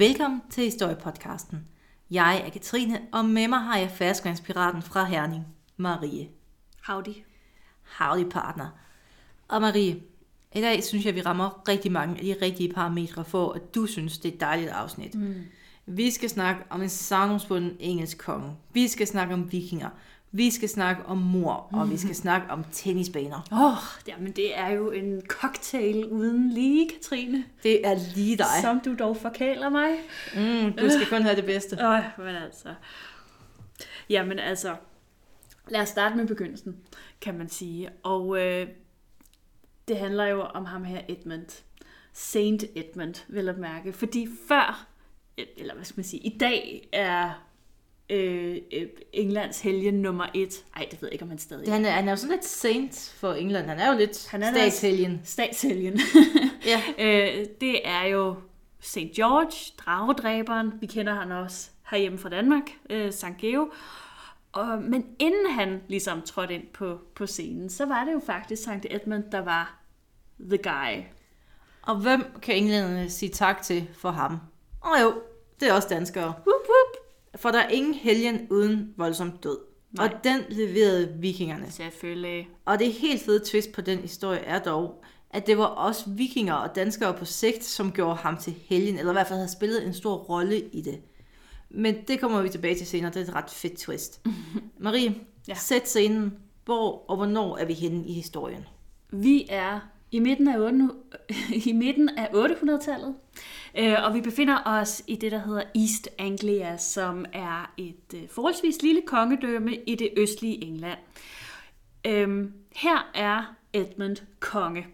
Velkommen til Historiepodcasten. Jeg er Katrine, og med mig har jeg ferskvandspiraten fra Herning, Marie. Howdy. Howdy partner. Og Marie, i dag synes jeg, vi rammer rigtig mange af de rigtige parametre for, at du synes, det er et dejligt afsnit. Mm. Vi skal snakke om en savnomsbunden engelsk konge. Vi skal snakke om vikinger. Vi skal snakke om mor, og vi skal snakke om tennisbaner. Åh, oh, jamen det er jo en cocktail uden lige, Katrine. Det er lige dig. Som du dog forkæler mig. Mm, du skal kun have det bedste. Åh, oh, men altså... Jamen altså, lad os starte med begyndelsen, kan man sige. Og øh, det handler jo om ham her Edmund. Saint Edmund, vil jeg mærke. Fordi før, eller hvad skal man sige, i dag er øh, øh, Englands helgen nummer et. Ej, det ved jeg ikke, om han stadig er. Han er, han er jo sådan lidt saint for England. Han er jo lidt han er statshelgen. Statshelgen. ja. øh, det er jo St. George, dragedræberen. Vi kender han også herhjemme fra Danmark, øh, St. Geo. Og, men inden han ligesom trådte ind på, på scenen, så var det jo faktisk St. Edmund, der var the guy. Og hvem kan englænderne sige tak til for ham? Oh, jo, det er også danskere. Whoop, whoop. For der er ingen helgen uden voldsom død. Nej. Og den leverede vikingerne. Selvfølgelig. Og det helt fede twist på den historie er dog, at det var også vikinger og danskere på sigt, som gjorde ham til helgen, eller i hvert fald havde spillet en stor rolle i det. Men det kommer vi tilbage til senere. Det er et ret fedt twist. Marie, ja. sæt scenen. Hvor og hvornår er vi henne i historien? Vi er i midten af, 8, i midten af 800-tallet, øh, og vi befinder os i det, der hedder East Anglia, som er et øh, forholdsvis lille kongedømme i det østlige England. Øhm, her er Edmund konge.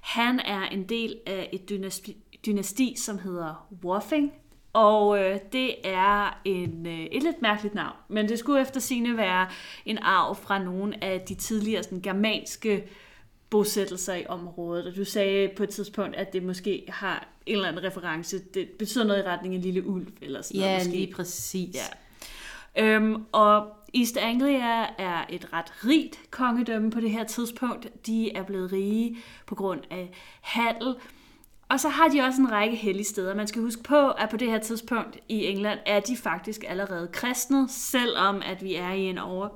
Han er en del af et dynasti, dynasti som hedder Waffing, og øh, det er en, øh, et lidt mærkeligt navn, men det skulle efter sine være en arv fra nogle af de tidligere sådan, germanske bosættelser i området. Og du sagde på et tidspunkt, at det måske har en eller anden reference. Det betyder noget i retning af lille ulv eller sådan ja, noget. Ja, lige præcis. Ja. Øhm, og East Anglia er et ret rigt kongedømme på det her tidspunkt. De er blevet rige på grund af handel. Og så har de også en række hellige steder. Man skal huske på, at på det her tidspunkt i England er de faktisk allerede kristne, selvom at vi er i en, over,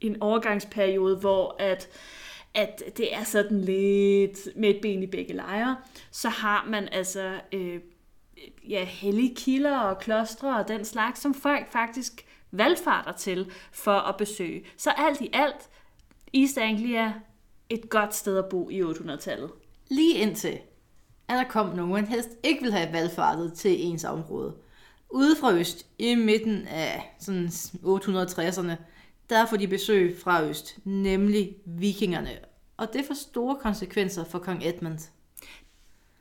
en overgangsperiode, hvor at at det er sådan lidt med et ben i begge lejre, så har man altså øh, ja, hellige kilder og klostre og den slags, som folk faktisk valgfarter til for at besøge. Så alt i alt, East Anglia et godt sted at bo i 800-tallet. Lige indtil, at der kom nogen, man helst ikke vil have valgfartet til ens område. Ude fra øst, i midten af sådan 860'erne, der får de besøg fra øst, nemlig vikingerne. Og det får store konsekvenser for kong Edmund.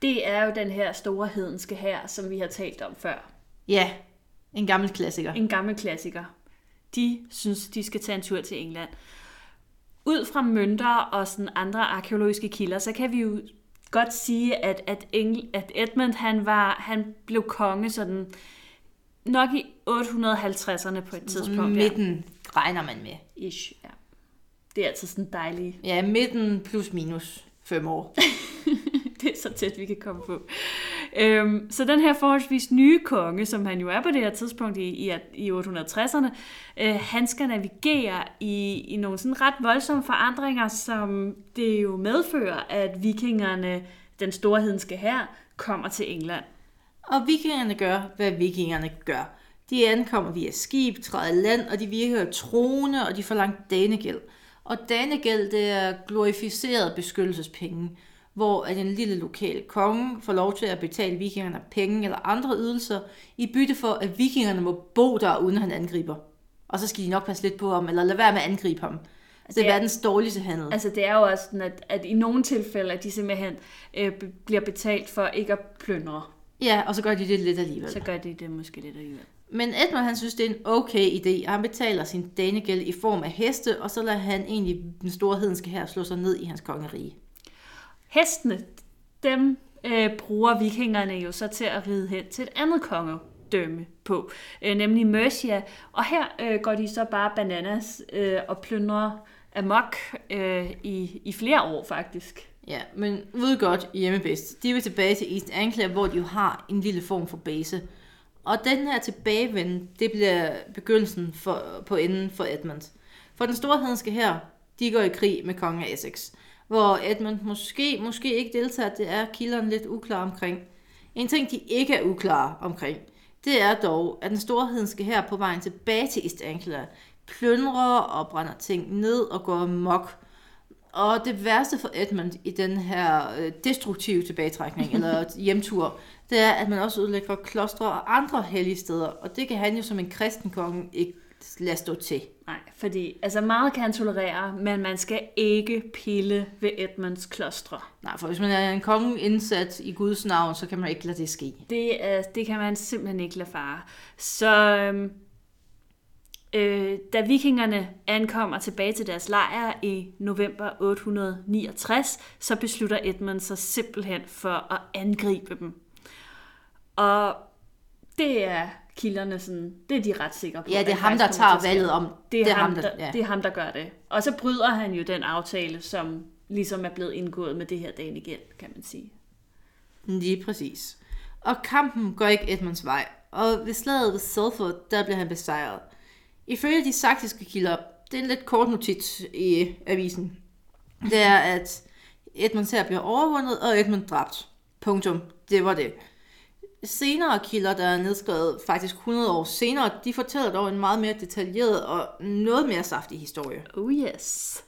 Det er jo den her store hedenske her, som vi har talt om før. Ja, en gammel klassiker. En gammel klassiker. De synes, de skal tage en tur til England. Ud fra mønter og sådan andre arkeologiske kilder, så kan vi jo godt sige, at, at, Engl, at Edmund han var, han blev konge sådan nok i 850'erne på et tidspunkt. Midten. Regner man med. Ish, ja. Det er altid sådan dejligt. Ja, midten plus minus fem år. det er så tæt, vi kan komme på. Øhm, så den her forholdsvis nye konge, som han jo er på det her tidspunkt i, i, i 860'erne, øh, han skal navigere i, i nogle sådan ret voldsomme forandringer, som det jo medfører, at vikingerne, den storhedenske her, kommer til England. Og vikingerne gør, hvad vikingerne gør. De ankommer via skib, træder land, og de virker troende, og de får langt danegæld. Og danegæld, det er glorificeret beskyttelsespenge, hvor at en lille lokal konge får lov til at betale vikingerne penge eller andre ydelser, i bytte for, at vikingerne må bo der, uden han angriber. Og så skal de nok passe lidt på ham, eller lade være med at angribe ham. Altså, det er verdens dårligste handel. Altså det er jo også sådan, at, at i nogle tilfælde, at de simpelthen øh, bliver betalt for ikke at plyndre. Ja, og så gør de det lidt alligevel. Så gør de det måske lidt alligevel. Men Edmund han synes, det er en okay idé, han betaler sin danegæld i form af heste, og så lader han egentlig den store hedenske her slå sig ned i hans kongerige. Hestene, dem øh, bruger vikingerne jo så til at ride hen til et andet kongedømme på, øh, nemlig Mercia. Og her øh, går de så bare bananas øh, og plyndrer amok øh, i, i flere år faktisk. Ja, men ude godt hjemme bedst. De vil tilbage til East Anglia, hvor de jo har en lille form for base. Og den her tilbagevend, det bliver begyndelsen for, på enden for Edmund. For den store hedenske her, de går i krig med kongen af Essex. Hvor Edmund måske, måske ikke deltager, det er kilderne lidt uklar omkring. En ting, de ikke er uklare omkring, det er dog, at den store hedenske her på vejen tilbage til East Anglia plyndrer og brænder ting ned og går mok. Og det værste for Edmund i den her øh, destruktive tilbagetrækning, eller hjemtur, det er, at man også ødelægger klostre og andre hellige steder. Og det kan han jo som en kristen konge ikke lade stå til. Nej, fordi altså meget kan han tolerere, men man skal ikke pille ved Edmunds klostre. Nej, for hvis man er en konge indsat i Guds navn, så kan man ikke lade det ske. Det, er, det kan man simpelthen ikke lade fare. Så øhm, øh, da vikingerne ankommer tilbage til deres lejr i november 869, så beslutter Edmund sig simpelthen for at angribe dem. Og det er kilderne sådan, det er de ret sikre på. Ja, det er ham, der tager valget om. Det er, ham, der, ja. det er ham, der gør det. Og så bryder han jo den aftale, som ligesom er blevet indgået med det her dagen igen, kan man sige. Lige præcis. Og kampen går ikke Edmunds vej, og ved slaget ved Salford, der bliver han besejret. Ifølge de saksiske kilder, det er en lidt kort notits i avisen, det er, at Edmund her bliver overvundet, og Edmund dræbt. Punktum. Det var det. Senere kilder, der er nedskrevet faktisk 100 år senere, de fortæller dog en meget mere detaljeret og noget mere saftig historie. Oh yes.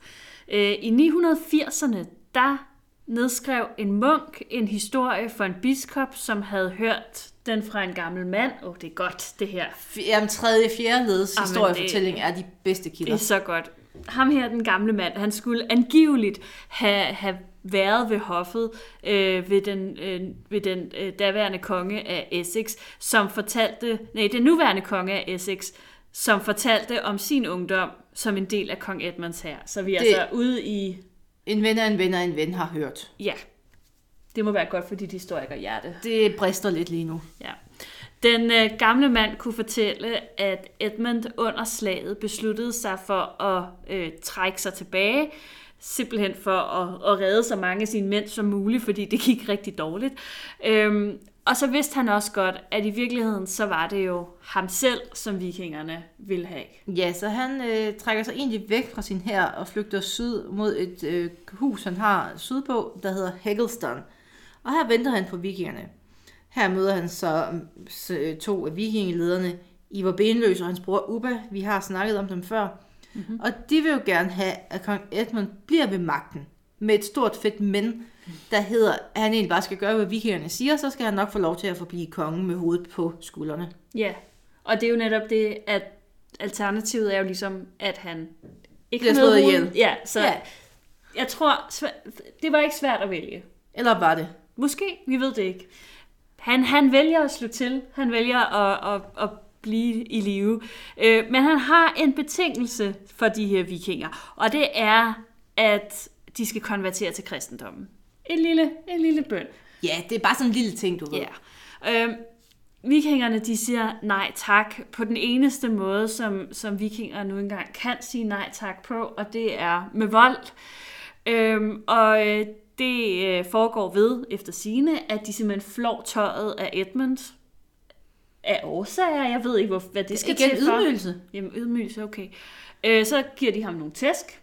Øh, I 980'erne, der nedskrev en munk en historie for en biskop, som havde hørt den fra en gammel mand. Åh, oh, det er godt, det her. Jamen, tredje, fjerde leds Jamen, historiefortælling er de bedste Det kilder. er så godt. Ham her, den gamle mand, han skulle angiveligt have, have været ved hoffet øh, ved den, øh, ved den øh, daværende konge af Essex, som fortalte, nej, den nuværende konge af Essex, som fortalte om sin ungdom som en del af kong Edmunds her. Så vi er Det- altså ude i, En ven af en ven af en ven har hørt. ja, det må være godt for dit historiker hjerte. Det brister lidt lige nu. Ja. Den øh, gamle mand kunne fortælle, at Edmund under slaget besluttede sig for at øh, trække sig tilbage, simpelthen for at, at redde så mange af sine mænd som muligt, fordi det gik rigtig dårligt. Øhm, og så vidste han også godt, at i virkeligheden så var det jo ham selv, som vikingerne ville have. Ja, så han øh, trækker sig egentlig væk fra sin her og flygter syd mod et øh, hus, han har sydpå, der hedder Hegelston. Og her venter han på vikingerne. Her møder han så øh, to af vikingelederne, Ivar Benløs og hans bror Ubba. Vi har snakket om dem før. Mm-hmm. Og de vil jo gerne have, at kong Edmund bliver ved magten. Med et stort fedt men, der hedder, at han egentlig bare skal gøre, hvad vikingerne siger, så skal han nok få lov til at forblive konge med hovedet på skuldrene. Ja, og det er jo netop det, at alternativet er jo ligesom, at han ikke Bliver slået ihjel. Ja, så Ja. jeg tror, det var ikke svært at vælge. Eller var det? Måske, vi ved det ikke. Han, han vælger at slå til. Han vælger at, at, at blive i live. Øh, men han har en betingelse for de her vikinger, og det er, at de skal konvertere til kristendommen. En lille, en lille bøn. Ja, det er bare sådan en lille ting, du ved. Ja. Øhm, vikingerne, de siger nej tak på den eneste måde, som, som vikinger nu engang kan sige nej tak på, og det er med vold. Øhm, og øh, det øh, foregår ved, efter sine, at de simpelthen flår tøjet af Edmund. Af årsager, jeg ved ikke, hvor, hvad det skal Igen til for. ydmygelse. Jamen, ydmygelse, okay. Øh, så giver de ham nogle tæsk,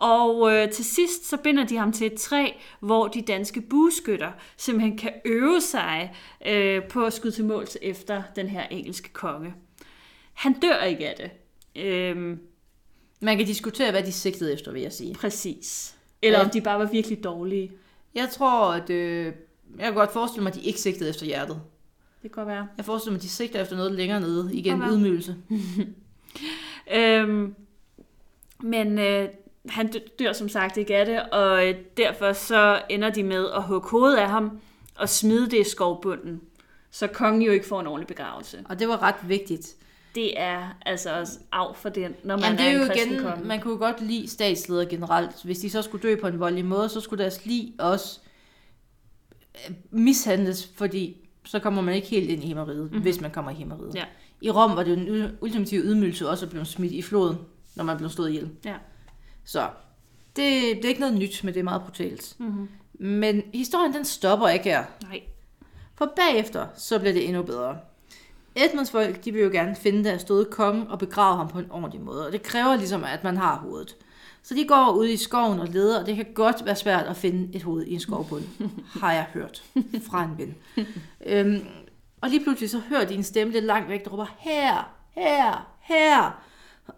og øh, til sidst så binder de ham til et træ, hvor de danske bueskytter simpelthen kan øve sig øh, på at skyde til måls efter den her engelske konge. Han dør ikke af det. Øhm, Man kan diskutere, hvad de sigtede efter, vil jeg sige. præcis. Eller Ja. om de bare var virkelig dårlige. Jeg tror, at øh, jeg kan godt forestille mig, at de ikke sigtede efter hjertet. Det kan godt være. Jeg forestiller mig, at de sigter efter noget længere nede. Igen, Okay. ydmygelse. Øhm, men øh, han dø- dør som sagt ikke af det, og øh, derfor så ender de med at hugge hovedet af ham og smide det i skovbunden. Så kongen jo ikke får en ordentlig begravelse. Og det var ret vigtigt. Det er altså også af for den, når man Jamen, det er, er jo en kristen igen, konge. man kunne jo godt lide statsledere generelt. Hvis de så skulle dø på en voldelig måde, så skulle deres lig også øh, mishandles, fordi så kommer man ikke helt ind i himmeriget, mm-hmm. hvis man kommer i himmeriget. Ja. I Rom var det jo en ul- ultimativ ydmygelse også at blive smidt i floden, når man blev slået ihjel. Ja. Så det, det er ikke noget nyt, men det er meget brutalt. Mm-hmm. Men historien den stopper ikke her. Nej. For bagefter, så bliver det endnu bedre. Edmunds folk, de vil jo gerne finde deres døde konge og begrave ham på en ordentlig måde, og det kræver ligesom, at man har hovedet. Så de går ud i skoven og leder, og det kan godt være svært at finde et hoved i en skovbund, har jeg hørt fra en ven. øhm, og lige pludselig så hører de en stemme lidt langt væk, der råber, her, her, her.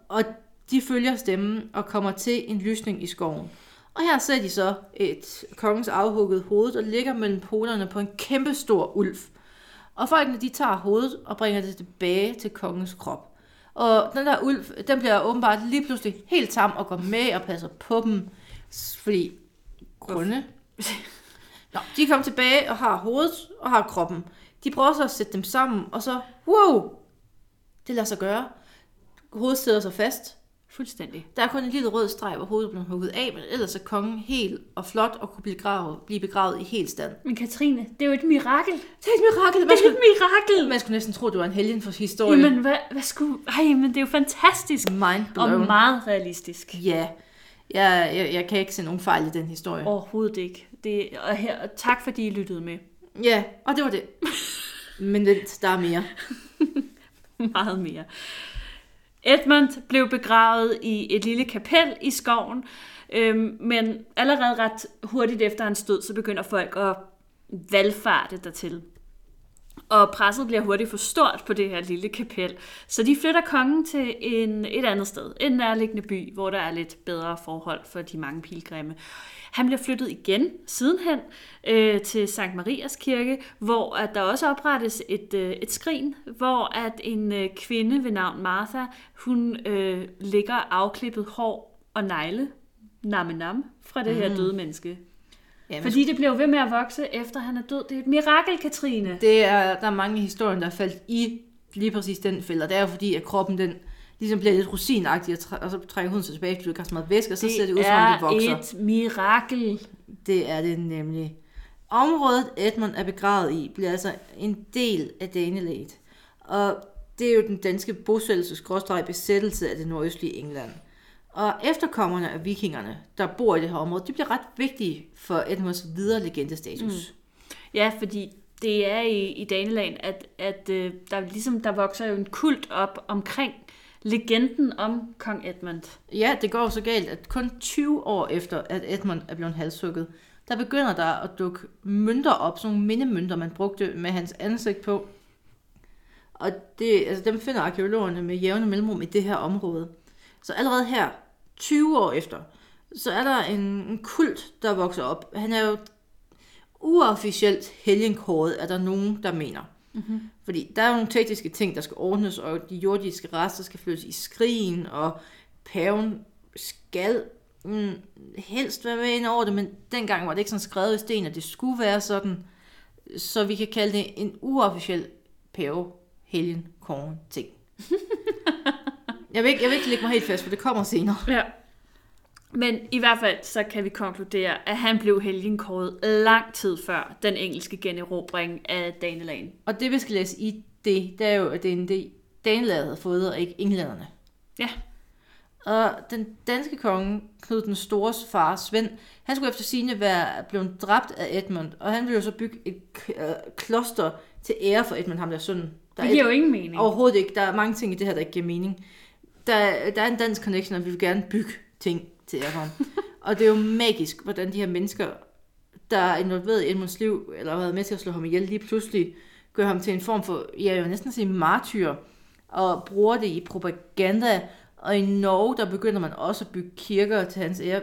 Og de følger stemmen og kommer til en lysning i skoven. Og her ser de så et kongens afhugget hoved, der ligger mellem polerne på en kæmpe stor ulv. Og folkene de tager hovedet og bringer det tilbage til kongens krop. Og den der ulv, den bliver åbenbart lige pludselig helt tam og går med og passer på dem. Fordi grunde. Nå, de kommer tilbage og har hovedet og har kroppen. De prøver så at sætte dem sammen, og så, wow, det lader sig gøre. Hovedet sidder sig fast. Fuldstændig. Der er kun en lille rød streg, hvor hovedet blev hugget af, men ellers er kongen helt og flot og kunne blive begravet, blive begravet i helt stand. Men Katrine, det er jo et mirakel. Det er et mirakel. Det Man er skulle, et mirakel. man skulle næsten tro, det var en helgen for historie. Jamen, hvad, hvad skulle... Ej, men det er jo fantastisk. Mind Og meget realistisk. Ja, jeg, jeg, jeg kan ikke se nogen fejl i den historie. Overhovedet ikke. Det, og, her, og tak fordi I lyttede med. Ja, og det var det. Men vent, der er mere. Meget mere. Edmund blev begravet i et lille kapel i skoven, øhm, men allerede ret hurtigt efter hans død, så begynder folk at valgfarte dertil. Og presset bliver hurtigt for stort på det her lille kapel, så de flytter kongen til en, et andet sted, en nærliggende by, hvor der er lidt bedre forhold for de mange pilgrimme. Han bliver flyttet igen sidenhen øh, til Sankt Marias kirke, hvor at der også oprettes et, øh, et skrin, hvor at en øh, kvinde ved navn Martha, hun øh, ligger afklippet hår og negle, nam nam, fra det her døde menneske. Ja, men Fordi det bliver jo ved med at vokse, efter han er død. Det er et mirakel, Katrine. det er, der er mange historier, der er faldet i lige præcis den fælde, og det er jo fordi, at kroppen den ligesom bliver lidt rosinagtig, og, og så trækker huden sig tilbage, fordi du ikke har så meget væske, og så ser det ud, som om det vokser. er et mirakel. Det er det nemlig. Området Edmund er begravet i, bliver altså en del af Danelet. Og det er jo den danske bosættelse besættelse af det nordøstlige England. Og efterkommerne af vikingerne, der bor i det her område, de bliver ret vigtige for Edmunds videre legendestatus. Mm. Ja, fordi det er i, i Daneland, at, at øh, der, ligesom, der vokser jo en kult op omkring legenden om kong Edmund. Ja, det går så galt, at kun 20 år efter, at Edmund er blevet halshugget, der begynder der at dukke mønter op, sådan nogle mindemønter, man brugte med hans ansigt på. Og det, altså, dem finder arkeologerne med jævne mellemrum i det her område. Så allerede her, 20 år efter, så er der en, en kult, der vokser op. Han er jo uofficielt helgenkåret, er der nogen, der mener. Mm-hmm. Fordi der er jo nogle tekniske ting, der skal ordnes, og de jordiske rester skal flyttes i skrigen, og paven skal mm, helst være med ind over det, men dengang var det ikke sådan skrevet i sten, at det skulle være sådan. Så vi kan kalde det en uofficiel pave helgen ting. jeg, vil ikke, jeg vil ikke lægge mig helt fast, for det kommer senere. Ja. Men i hvert fald så kan vi konkludere, at han blev helgenkåret lang tid før den engelske generobring af Daneland. Og det vi skal læse i det, det er jo, at det er en det, Danelaget havde fået, og ikke englænderne. Ja. Og den danske konge, Knud den Stores far, Svend, han skulle efter sigende være blevet dræbt af Edmund, og han ville jo så bygge et øh, kloster til ære for Edmund, ham der søn. Der Det er giver jo ingen mening. Overhovedet ikke. Der er mange ting i det her, der ikke giver mening. Der, der er en dansk connection, og vi vil gerne bygge ting til ham. og det er jo magisk, hvordan de her mennesker, der er involveret i Edmunds liv, eller har været med til at slå ham ihjel, lige pludselig gør ham til en form for, ja, jeg vil næsten sige martyr, og bruger det i propaganda. Og i Norge, der begynder man også at bygge kirker til hans ære.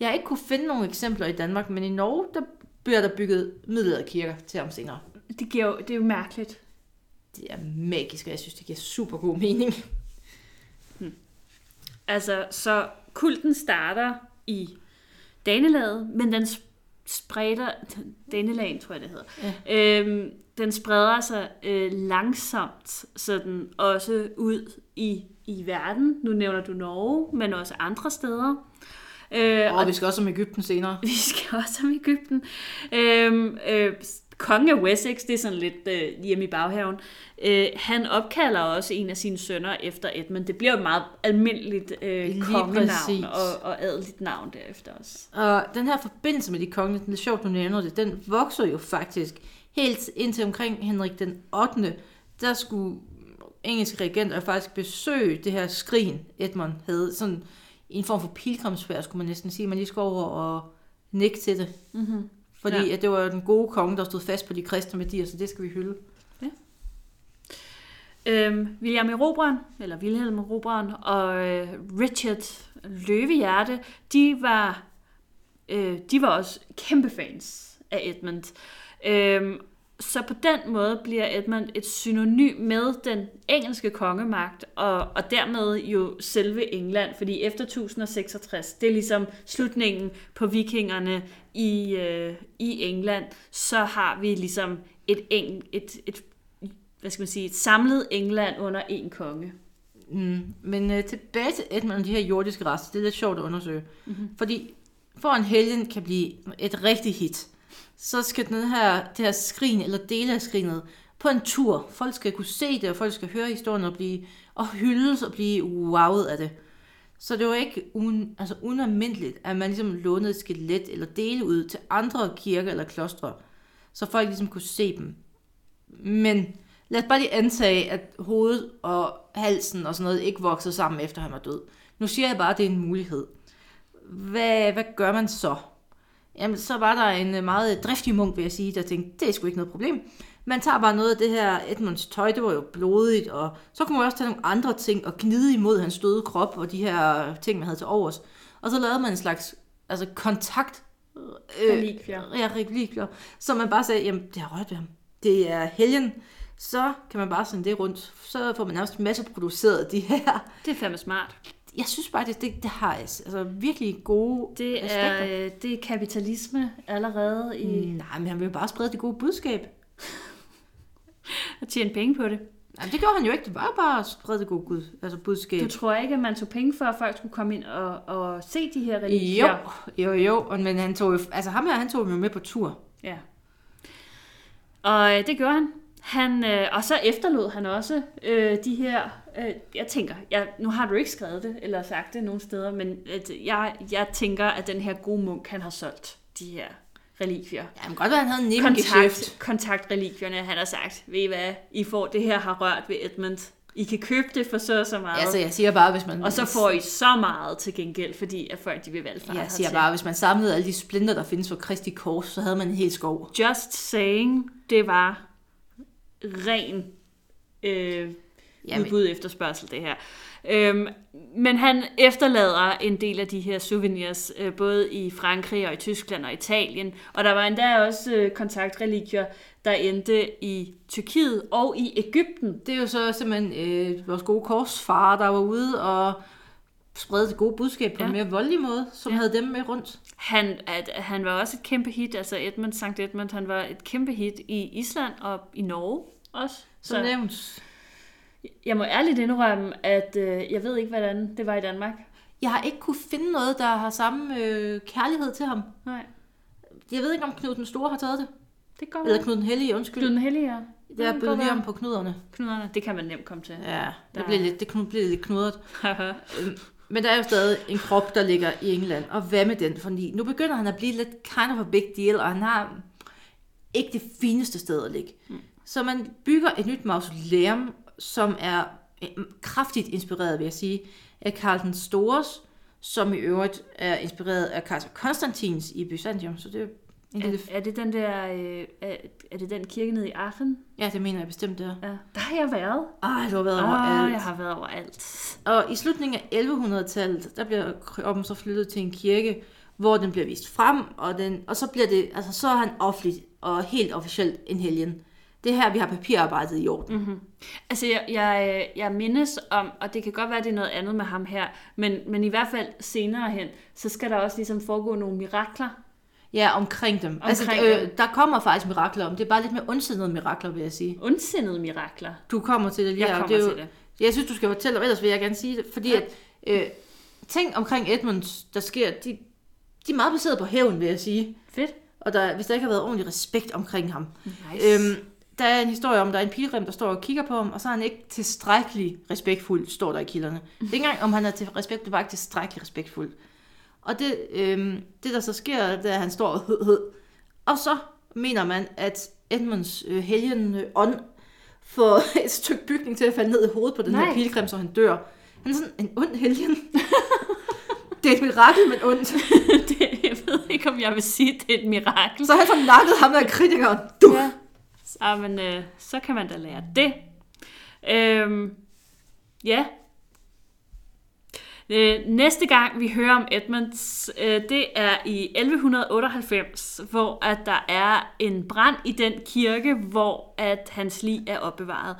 Jeg har ikke kunne finde nogle eksempler i Danmark, men i Norge, der bliver der bygget middelalderkirker til ham senere. Det, giver jo, det er jo mærkeligt. Det er magisk, og jeg synes, det giver super god mening. Altså, så kulten starter i Danelaget, men den sp- spreder... Danelag, tror jeg, det hedder. Ja. Øhm, den spreder sig øh, langsomt, sådan også ud i, i verden. Nu nævner du Norge, men også andre steder. Øh, Og vi skal også om Ægypten senere. vi skal også om Ægypten. Øhm, øh, kongen af Wessex, det er sådan lidt øh, hjemme i baghaven, øh, han opkalder også en af sine sønner efter Edmund. Det bliver jo et meget almindeligt øh, kongenavn og, og adeligt navn derefter også. Og den her forbindelse med de kongelige, det er sjovt, du nævner det, den vokser jo faktisk helt indtil omkring Henrik den 8. Der skulle engelske regenter faktisk besøge det her skrin, Edmund havde. Sådan i en form for pilgrimsfærd, skulle man næsten sige. Man lige skulle over og nikke til det. Mm-hmm. Fordi Ja. ja. at det var den gode konge, der stod fast på de kristne værdier, så det skal vi hylde. Øhm, William Erobreren, eller Wilhelm Erobreren, og øh, Richard Løvehjerte, de var, øh, de var også kæmpe fans af Edmund. Øhm, så på den måde bliver Edmund et synonym med den engelske kongemagt, og, og dermed jo selve England, fordi efter 1066, det er ligesom slutningen på vikingerne i, øh, i England, så har vi ligesom et, eng, et, et hvad skal man sige, et samlet England under én konge. Mm. Men øh, tilbage til Edmund og de her jordiske rester, det er lidt sjovt at undersøge. Mm-hmm. Fordi for en helgen kan blive et rigtigt hit, så skal den her, det her skrin, eller dele af skrinet, på en tur. Folk skal kunne se det, og folk skal høre historien og, blive, og hyldes og blive wowet af det. Så det var ikke un, altså unalmindeligt, at man ligesom lånede et skelet eller dele ud til andre kirker eller klostre, så folk ligesom kunne se dem. Men lad os bare lige antage, at hovedet og halsen og sådan noget ikke voksede sammen efter han var død. Nu siger jeg bare, at det er en mulighed. Hvad, hvad gør man så? Jamen, så var der en øh, meget driftig munk, vil jeg sige, der tænkte, det er sgu ikke noget problem. Man tager bare noget af det her Edmunds tøj, det var jo blodigt, og så kunne man også tage nogle andre ting og gnide imod hans døde krop og de her ting, man havde til overs. Og så lavede man en slags altså kontakt øh, Relikvier. Ja, relikvier. Så man bare sagde, jamen det har rørt ved ham. Det er helgen. Så kan man bare sende det rundt. Så får man nærmest masseproduceret de her. Det er fandme smart. Jeg synes bare, det, det, det har altså, virkelig gode Det aspekter. er, øh, det er kapitalisme allerede i Mm, Nej, men han vil jo bare sprede det gode budskab. at tjene penge på det. Jamen, det gjorde han jo ikke. Det var bare at sprede det gode gud, altså budskab. Du tror ikke, at man tog penge for, at folk skulle komme ind og, og se de her relikvier? Jo, jo, jo. Og- Men han tog jo, altså ham her, han tog jo med på tur. Ja. Og øh, det gjorde han. Han øh, og så efterlod han også øh, de her... Øh, jeg tænker, jeg, nu har du ikke skrevet det eller sagt det nogen steder, men at jeg, jeg tænker, at den her gode munk, han har solgt de her relikvier. Ja, men godt være, han havde en nebengeschæft. Kontakt, kontaktrelikvierne, han har sagt, ved I hvad, I får det her har rørt ved Edmund. I kan købe det for så og så meget. Altså, jeg siger bare, hvis man... og så får I så meget til gengæld, fordi at folk de vil valgfarte Jeg siger bare, hvis man samlede alle de splinter, der findes for Kristi Kors, så havde man en hel skov. Just saying, det var ren øh, Jamen, udbud efterspørgsel, det her. Øhm, men han efterlader en del af de her souvenirs, øh, både i Frankrig og i Tyskland og Italien. Og der var endda også øh, kontaktreligier, der endte i Tyrkiet og i Ægypten. det er jo så simpelthen øh, vores gode korsfar, der var ude og sprede det gode budskab på ja. en mere voldelig måde, som Ja. havde dem med rundt. Han, at, han var også et kæmpe hit, altså Edmund, Sankt Edmund, han var et kæmpe hit i Island og i Norge også. Som nævnt. Jeg må ærligt indrømme, at øh, jeg ved ikke, hvordan det var i Danmark. Jeg har ikke kunne finde noget, der har samme øh, kærlighed til ham. Nej, Jeg ved ikke, om Knud den Store har taget det. det går Eller Knud den Hellige, undskyld. Knud den Hellige, ja. Jeg kan bød lige om på knuderne. Knuderne, det kan man nemt komme til. Ja, Der- det blev lidt, det blev lidt knudret. Øhm, Men der er jo stadig en krop, der ligger i England. Og hvad med den? Fordi nu begynder han at blive lidt kind of a big deal, og han har ikke det fineste sted at ligge. Mm. Så man bygger et nyt mausoleum, som er øh, kraftigt inspireret, vil jeg sige, af Karl den Stores, som i øvrigt er inspireret af kejser Konstantins i Byzantium. Så det er en lille... Er, er, det den der, øh, er, er det den kirke nede i Aachen? Ja, det mener jeg bestemt, det er. Ja. Der har jeg været. Ej, du har været Ah, overalt. jeg har været overalt. Og i slutningen af 1100-tallet, der bliver kroppen så flyttet til en kirke, hvor den bliver vist frem, og, den, og så bliver det, altså så er han offentligt og helt officielt en helgen. Det er her, vi har papirarbejdet i orden. Mm. Altså, jeg, jeg, jeg mindes om, og det kan godt være, det er noget andet med ham her, men, men i hvert fald senere hen, så skal der også ligesom foregå nogle mirakler. Ja, omkring dem. Omkring altså, øh, der kommer faktisk mirakler om. Det er bare lidt mere ondsindede mirakler, vil jeg sige. Ondsindede mirakler. Du kommer til det lige Jeg her, kommer det er jo, til det. Jeg synes, du skal fortælle, og ellers vil jeg gerne sige det. Fordi Ja. at, øh, ting omkring Edmunds, der sker, de, de er meget baseret på hævn, vil jeg sige. Fedt. Og der, hvis der ikke har været ordentlig respekt omkring ham. Nice. Øhm, der er en historie om, der er en pilgrim, der står og kigger på ham, og så er han ikke tilstrækkelig respektfuld, står der i kilderne. Det er ikke engang, om han er til respekt, det bare ikke tilstrækkelig respektfuld. Og det, øhm, det der så sker, det er, at han står og hød, hød. Og så mener man, at Edmunds øh, helgen øh, ånd får et stykke bygning til at falde ned i hovedet på den Nej. her pilgrim, så han dør. Han er sådan en ond helgen. det er et mirakel, men ondt. det, jeg ved ikke, om jeg vil sige, at det er et mirakel. Så han får nakket ham af kritikeren. Du. Ja. Så, men, øh, så kan man da lære det. Øhm, ja. Øh, næste gang vi hører om Edmunds, øh, det er i 1198, hvor at der er en brand i den kirke, hvor at hans lig er opbevaret.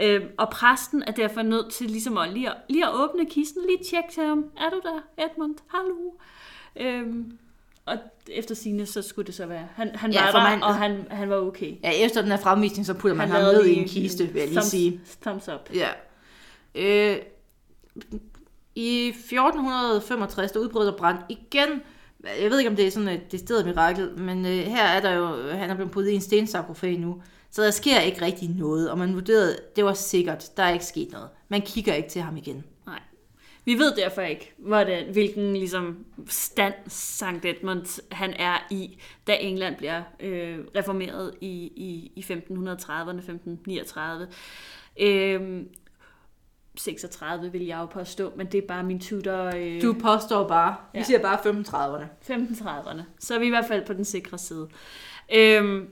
Øh, og præsten er derfor nødt til ligesom at lige, at lige at åbne kisten, lige tjekke til ham. Er du der, Edmund? Hallo? Øhm, og efter sine så skulle det så være. Han, han Ja, var der, man- og han, han var okay. Ja, efter den her fremvisning, så putter man ham ned i en kiste, vil jeg lige thumbs- sige. Thumbs up. Ja. Øh, I 1465, der udbrød der brand igen. Jeg ved ikke, om det er sådan et decideret mirakel, men øh, her er der jo, han er blevet puttet i en stensarkofag nu. Så der sker ikke rigtig noget, og man vurderede, det var sikkert, der er ikke sket noget. Man kigger ikke til ham igen. Vi ved derfor ikke, hvordan, hvilken ligesom, stand Sankt Edmund han er i, da England bliver øh, reformeret i, i, i 1530'erne, 1539. Øhm, 36 vil jeg jo påstå, men det er bare min tutor... Øh, Du påstår bare, vi Ja. siger bare 35'erne. 1530'erne. Så er vi i hvert fald på den sikre side. Øhm,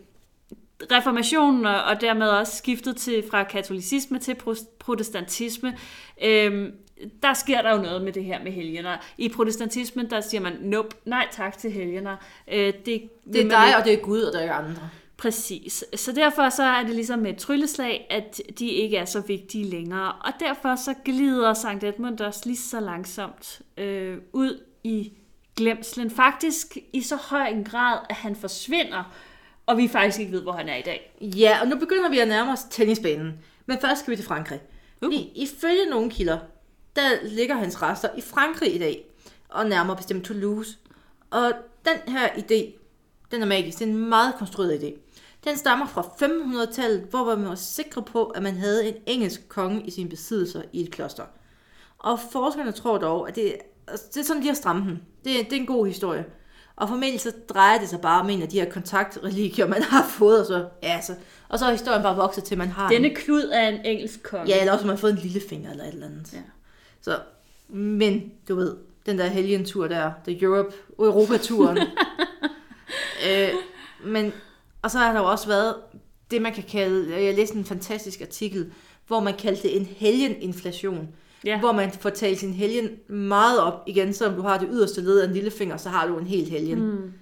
reformationen og, dermed også skiftet til fra katolicisme til protestantisme. Øhm, der sker der jo noget med det her med helgener. I protestantismen, der siger man, nope, nej tak til helgener. Øh, det, Det er dig, ikke. og det er Gud, og der er andre. Præcis. Så derfor så er det ligesom med et trylleslag, at de ikke er så vigtige længere. Og derfor så glider Sankt Edmund også lige så langsomt øh, ud i glemslen. Faktisk i så høj en grad, at han forsvinder, og vi faktisk ikke ved, hvor han er i dag. Ja, og nu begynder vi at nærme os tennisbanen. Men først skal vi til Frankrig. Uh. I, ifølge nogle kilder, der ligger hans rester i Frankrig i dag, og nærmere bestemt Toulouse. Og den her idé, den er magisk. Det er en meget konstrueret idé. Den stammer fra 1500-tallet, hvor man var sikre på, at man havde en engelsk konge i sine besiddelser i et kloster. Og forskerne tror dog, at det, altså, det er sådan, de har strammet den. Det, det er en god historie. Og formentlig så drejer det sig bare om en af de her kontaktreligier, man har fået, og så, ja, så, og så er historien bare vokset til, man har Denne en, klud er en engelsk konge. Ja, eller også har man fået en lille finger eller et eller andet. Ja. Så, men du ved, den der helgentur der, The Europe, Europa-turen. øh, men, og så har der jo også været det, man kan kalde, jeg læste en fantastisk artikel, hvor man kaldte det en helgeninflation. Ja. Hvor man får talt sin helgen meget op igen, selvom du har det yderste led af en lille finger, så har du en helt helgen. Mm.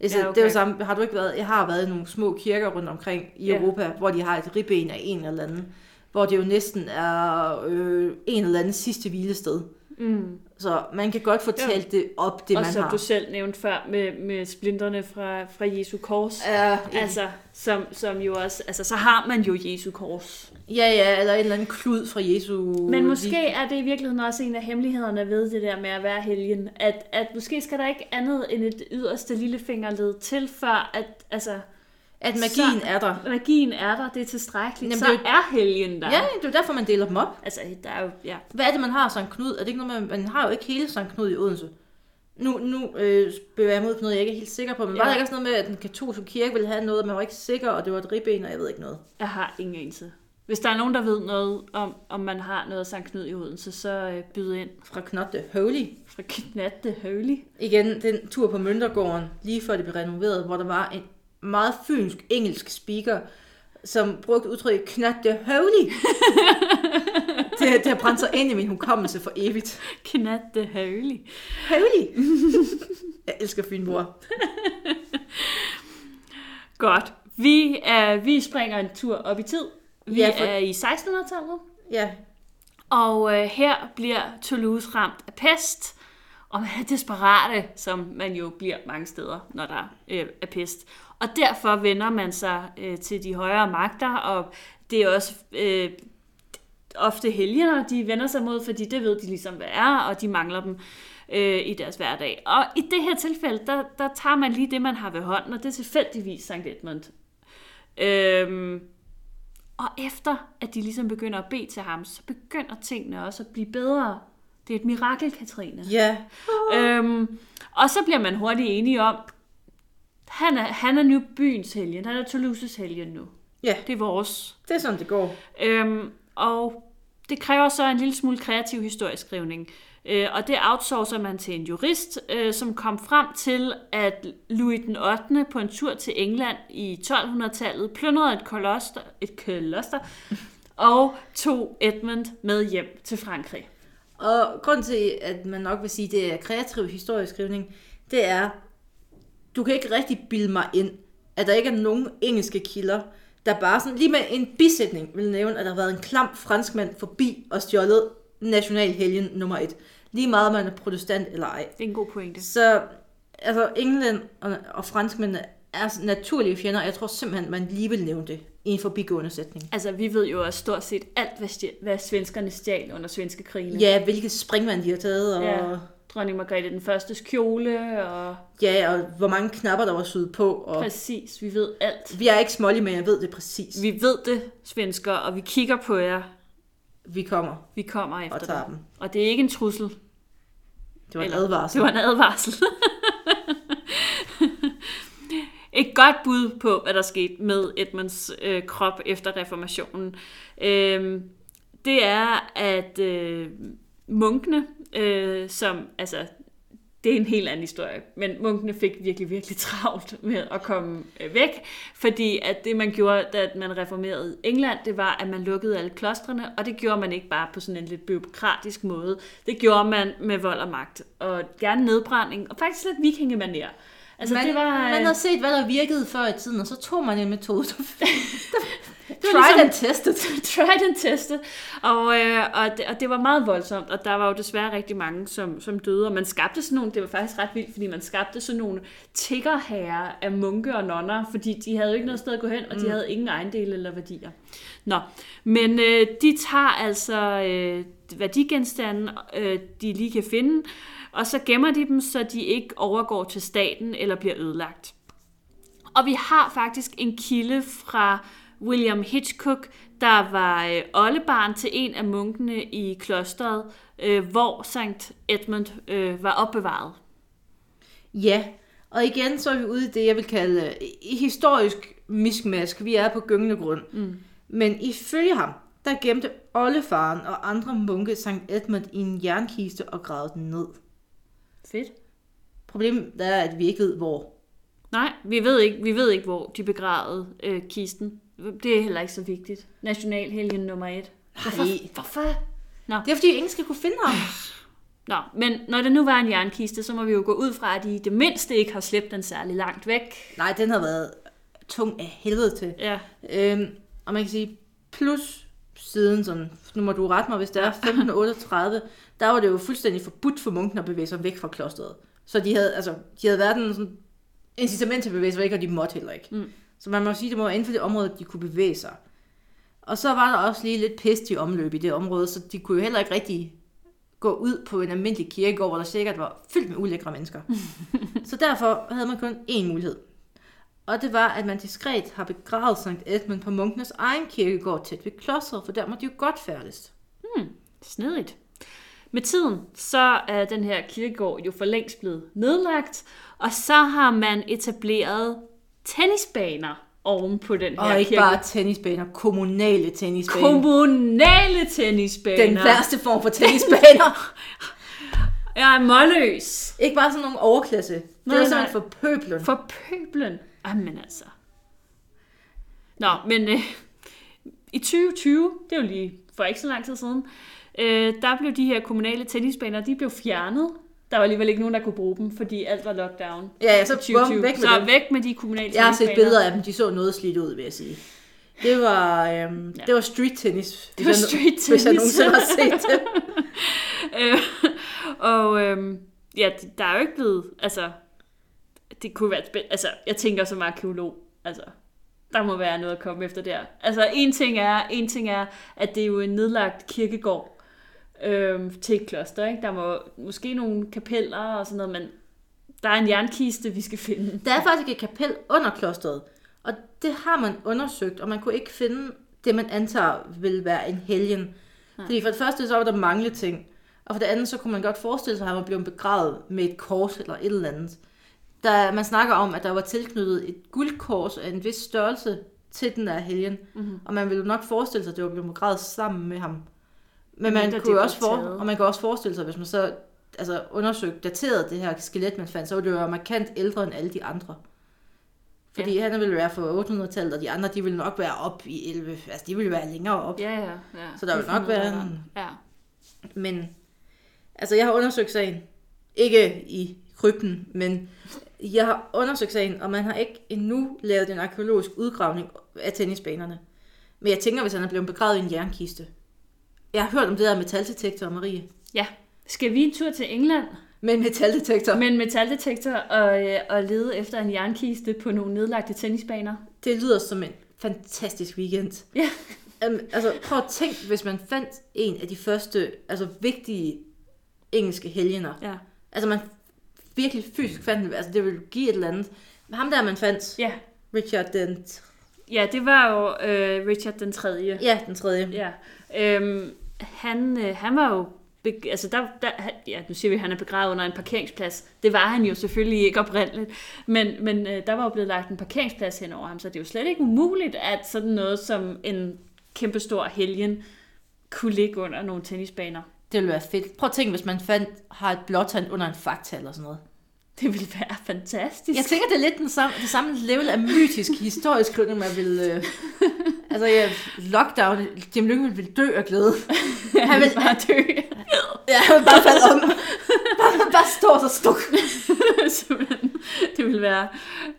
Altså, Ja, okay. Det er jo samme, har du ikke været, jeg har været i nogle små kirker rundt omkring i Ja. Europa, hvor de har et ribben af en eller anden, hvor det jo næsten er øh, en eller anden sidste hvilested. Mm. Så man kan godt Jo. talt det op, det og man som har. du selv nævnte før med, med splinterne fra, fra Jesu kors. Ja, Altså, som, som jo også, altså, så har man jo Jesu kors. ja, ja, eller en eller anden klud fra Jesu... Men måske er det i virkeligheden også en af hemmelighederne ved det der med at være helgen, at, at måske skal der ikke andet end et yderste lillefingerled til, før at altså, At magien så- er der. magien er der, det er tilstrækkeligt, Jamen, så det er jo- er helgen der. Ja, det er jo derfor, man deler dem op. Altså, der er jo, ja. Hvad er det, man har Sankt Knud? Er det ikke noget, man, man har jo ikke hele Sankt Knud i Odense. Nu, nu øh, bevæger jeg mig ud på noget, jeg ikke er helt sikker på. Men ja. var der ikke også noget med, at den katolske kirke ville have noget, man var ikke sikker, og det var et ribben, og jeg ved ikke noget. Jeg har ingen anelse. Hvis der er nogen, der ved noget om, om man har noget Sankt Knud i Odense, så øh, byd ind Fra Knotte Holy. fra Knat det Holy. Igen, den tur på Møntergården, lige før det blev renoveret, hvor der var en meget fynsk engelsk speaker, som brugte udtrykket knat det holy. det, det har brændt sig ind i min hukommelse for evigt. Knat det Holy. Holy. Jeg elsker Fynbord. Godt. Vi, er, vi springer en tur op i tid. Vi ja, for- er i 1600-tallet. Ja, Og øh, her bliver Toulouse ramt af pest, og man er desperate, som man jo bliver mange steder, når der øh, er pest. Og derfor vender man sig øh, til de højere magter, og det er også øh, ofte helgener, de vender sig mod, fordi det ved de ligesom, hvad er, og de mangler dem øh, i deres hverdag. Og i det her tilfælde, der, der tager man lige det, man har ved hånden, og det er tilfældigvis Sankt Edmund. Øhm, og efter at de ligesom begynder at bede til ham, så begynder tingene også at blive bedre. Det er et mirakel, Katrine. ja. Øhm, og så bliver man hurtigt enige om, han er, han er nu byens helgen, han er Toulouses helgen nu. Ja, Det er vores. det er sådan, det går. Øhm, og det kræver så en lille smule kreativ historieskrivning. Øh, og det outsourcer man til en jurist, øh, som kom frem til, at Louis den 8. på en tur til England i 1200-tallet plyndrede et kloster, et kloster og tog Edmund med hjem til Frankrig. Og grund til, at man nok vil sige, at det er kreativ historieskrivning, det er, du kan ikke rigtig bilde mig ind, at der ikke er nogen engelske kilder, der bare sådan, lige med en bisætning vil nævne, at der har været en klam franskmand forbi og stjålet nationalhelgen nummer et. Lige meget, om man er protestant eller ej. Det er en god pointe. Så altså, England og, og franskmændene er naturlige fjender, og jeg tror simpelthen, man lige vil nævne det i en forbigående sætning. Altså, vi ved jo også stort set alt, hvad, hvad svenskerne stjal under svenske krigene. Ja, hvilke springvand de har taget, og, Ja. Dronning Margrethe den førstes kjole, og ja, og hvor mange knapper, der var syet på. Og præcis, vi ved alt. vi er ikke smålige, men jeg ved det præcis. Vi, ved det, svensker, og vi kigger på jer. vi kommer Vi kommer efter og tager dig. dem. Og det er ikke en trussel. Det var en advarsel. Det var en advarsel. Et godt bud på, hvad der skete med Edmunds øh, krop efter reformationen, øh, det er, at øh, munkene, øh, som, altså, det er en helt anden historie, men munkene fik virkelig, virkelig travlt med at komme øh, væk, fordi at det, man gjorde, da man reformerede England, det var, at man lukkede alle klostrene, og det gjorde man ikke bare på sådan en lidt byråkratisk måde. Det gjorde man med vold og magt, og gerne nedbrænding, og faktisk lidt vikingemanér. Altså, man, det var... man øh, har set, hvad der virkede før i tiden, og så tog man en metode. der- det var ligesom- tried and tested. tried and tested. Og, øh, og, det, og det var meget voldsomt, og der var jo desværre rigtig mange, som, som døde. Og man skabte sådan nogle, det var faktisk ret vildt, fordi man skabte sådan nogle tiggerherrer af munke og nonner, fordi de havde jo ikke noget sted at gå hen, og de havde ingen ejendele eller værdier. Nå, men øh, de tager altså øh, værdigenstande, øh, de lige kan finde, og så gemmer de dem, så de ikke overgår til staten eller bliver ødelagt. Og vi har faktisk en kilde fra William Hitchcock, der var øh, oldebarn til en af munkene i klosteret, øh, hvor Sankt Edmund øh, var opbevaret. Ja, og igen så er vi ude i det, jeg vil kalde øh, historisk miskmask. Vi er på gyngende grund. Mm. Men ifølge ham, der gemte oldefaren og andre munke Sankt Edmund i en jernkiste og gravede den ned. Fedt. Problemet er, at vi ikke ved, hvor. Nej, vi ved ikke, vi ved ikke hvor de begravede øh, kisten. Det er heller ikke så vigtigt. Nationalhelgen nummer et. Hvorfor? Nej. Hvorfor? Det er, fordi ingen skal kunne finde ham. Nå, men når det nu var en jernkiste, så må vi jo gå ud fra, at i det mindste ikke har slæbt den særlig langt væk. Nej, den har været tung af helvede til. Ja, Øhm, og man kan sige, plus siden sådan, nu må du rette mig, hvis det er 1538, der var det jo fuldstændig forbudt for munken at bevæge sig væk fra klosteret. Så de havde, altså, de havde været en sådan incitament til at bevæge sig væk, og de måtte heller ikke. Mm. Så man må sige, det må være inden for det område, de kunne bevæge sig. Og så var der også lige lidt pest i omløb i det område, så de kunne jo heller ikke rigtig gå ud på en almindelig kirkegård, hvor der sikkert var fyldt med ulækre mennesker. så derfor havde man kun én mulighed. Og det var, at man diskret har begravet Sankt Edmund på munkenes egen kirkegård tæt ved klosteret, for der må de jo godt færdes. Snedigt. Med tiden, så er den her kirkegård jo for længst blevet nedlagt, og så har man etableret tennisbaner oven på den her Og ikke kirke. bare tennisbaner, kommunale tennisbaner. Kommunale tennisbaner. Den værste form for tennisbaner. Jeg er målløs. ikke bare sådan nogle overklasse. Det Nej, er nej. simpelthen for pøblen. For pøblen. Jamen altså. Nå, men øh, i 2020, det er jo lige for ikke så lang tid siden, øh, der blev de her kommunale tennisbaner, de blev fjernet. Der var alligevel ikke nogen, der kunne bruge dem, fordi alt var lockdown. Ja, ja, så i 2020. bum, væk med så dem. væk med de kommunale Jeg har set billeder af dem, de så noget slidt ud, vil jeg sige. Det var, øhm, ja. det var street tennis. Det var jeg, street Hvis jeg tennis. nogensinde har set det. Øh, og øhm, ja, der er jo ikke blevet, altså, det kunne være, spæ- altså, jeg tænker som arkeolog, altså, der må være noget at komme efter der. Altså, en ting er, en ting er at det er jo en nedlagt kirkegård øhm, til et kloster, ikke? Der må måske nogle kapeller og sådan noget, men der er en jernkiste, vi skal finde. Der er faktisk et kapel under klosteret, og det har man undersøgt, og man kunne ikke finde det, man antager vil være en helgen. Fordi for det første, så var der mange ting, og for det andet, så kunne man godt forestille sig, at han var blevet begravet med et kors eller et eller andet. Der, man snakker om, at der var tilknyttet et guldkors af en vis størrelse til den der helgen. Mhm. Og man ville nok forestille sig, at det var blevet begravet sammen med ham. Men man kunne også for, og man kan også forestille sig, hvis man så altså undersøgte, dateret det her skelet, man fandt, så ville det være markant ældre end alle de andre. Fordi ja. han ville være fra 800-tallet, og de andre, de ville nok være op i 11, altså de ville være længere op. Ja, ja, ja. Så der vil Det nok være en- Ja. Men, altså jeg har undersøgt sagen. Ikke i krypten, men jeg har undersøgt sagen, og man har ikke endnu lavet en arkeologisk udgravning af tennisbanerne. Men jeg tænker, hvis han er blevet begravet i en jernkiste. Jeg har hørt om det der metaldetektor, Marie. ja. Skal vi en tur til England Men metaldetektor, med en metaldetektor og, øh, og lede efter en jernkiste på nogle nedlagte tennisbaner? det lyder som en fantastisk weekend. Ja. Um, altså, prøv at tænke, hvis man fandt en af de første altså, vigtige engelske helgener. Ja. Altså, man virkelig fysisk fandt det. Altså, det ville give et eller andet. Ham der, man fandt, Ja, Richard den, ja det var jo øh, Richard den 3. ja, den tredje. Ja. Øhm, han, øh, han var jo... Altså der, der, ja, nu siger vi, at han er begravet under en parkeringsplads. Det var han jo selvfølgelig ikke oprindeligt. Men, men øh, der var jo blevet lagt en parkeringsplads hen over ham, så det er jo slet ikke umuligt, at sådan noget som en kæmpestor helgen kunne ligge under nogle tennisbaner. Det ville være fedt. Prøv at tænke, hvis man fandt, har et blåtand under en fakta eller sådan noget. Det ville være fantastisk. Jeg tænker, det er lidt den samme, det samme level af mytisk historisk man vil... Øh, altså, ja, lockdown, Jim Lyngvild ville dø af glæde. han ville bare dø. Ja, han ville bare falde om. Bare, bare stå så stuk. Det ville være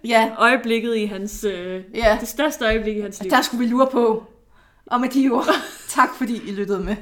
Ja, øjeblikket i hans... Øh, ja. det største øjeblik i hans liv. Der skulle vi lure på. Og med de ord, tak fordi I lyttede med.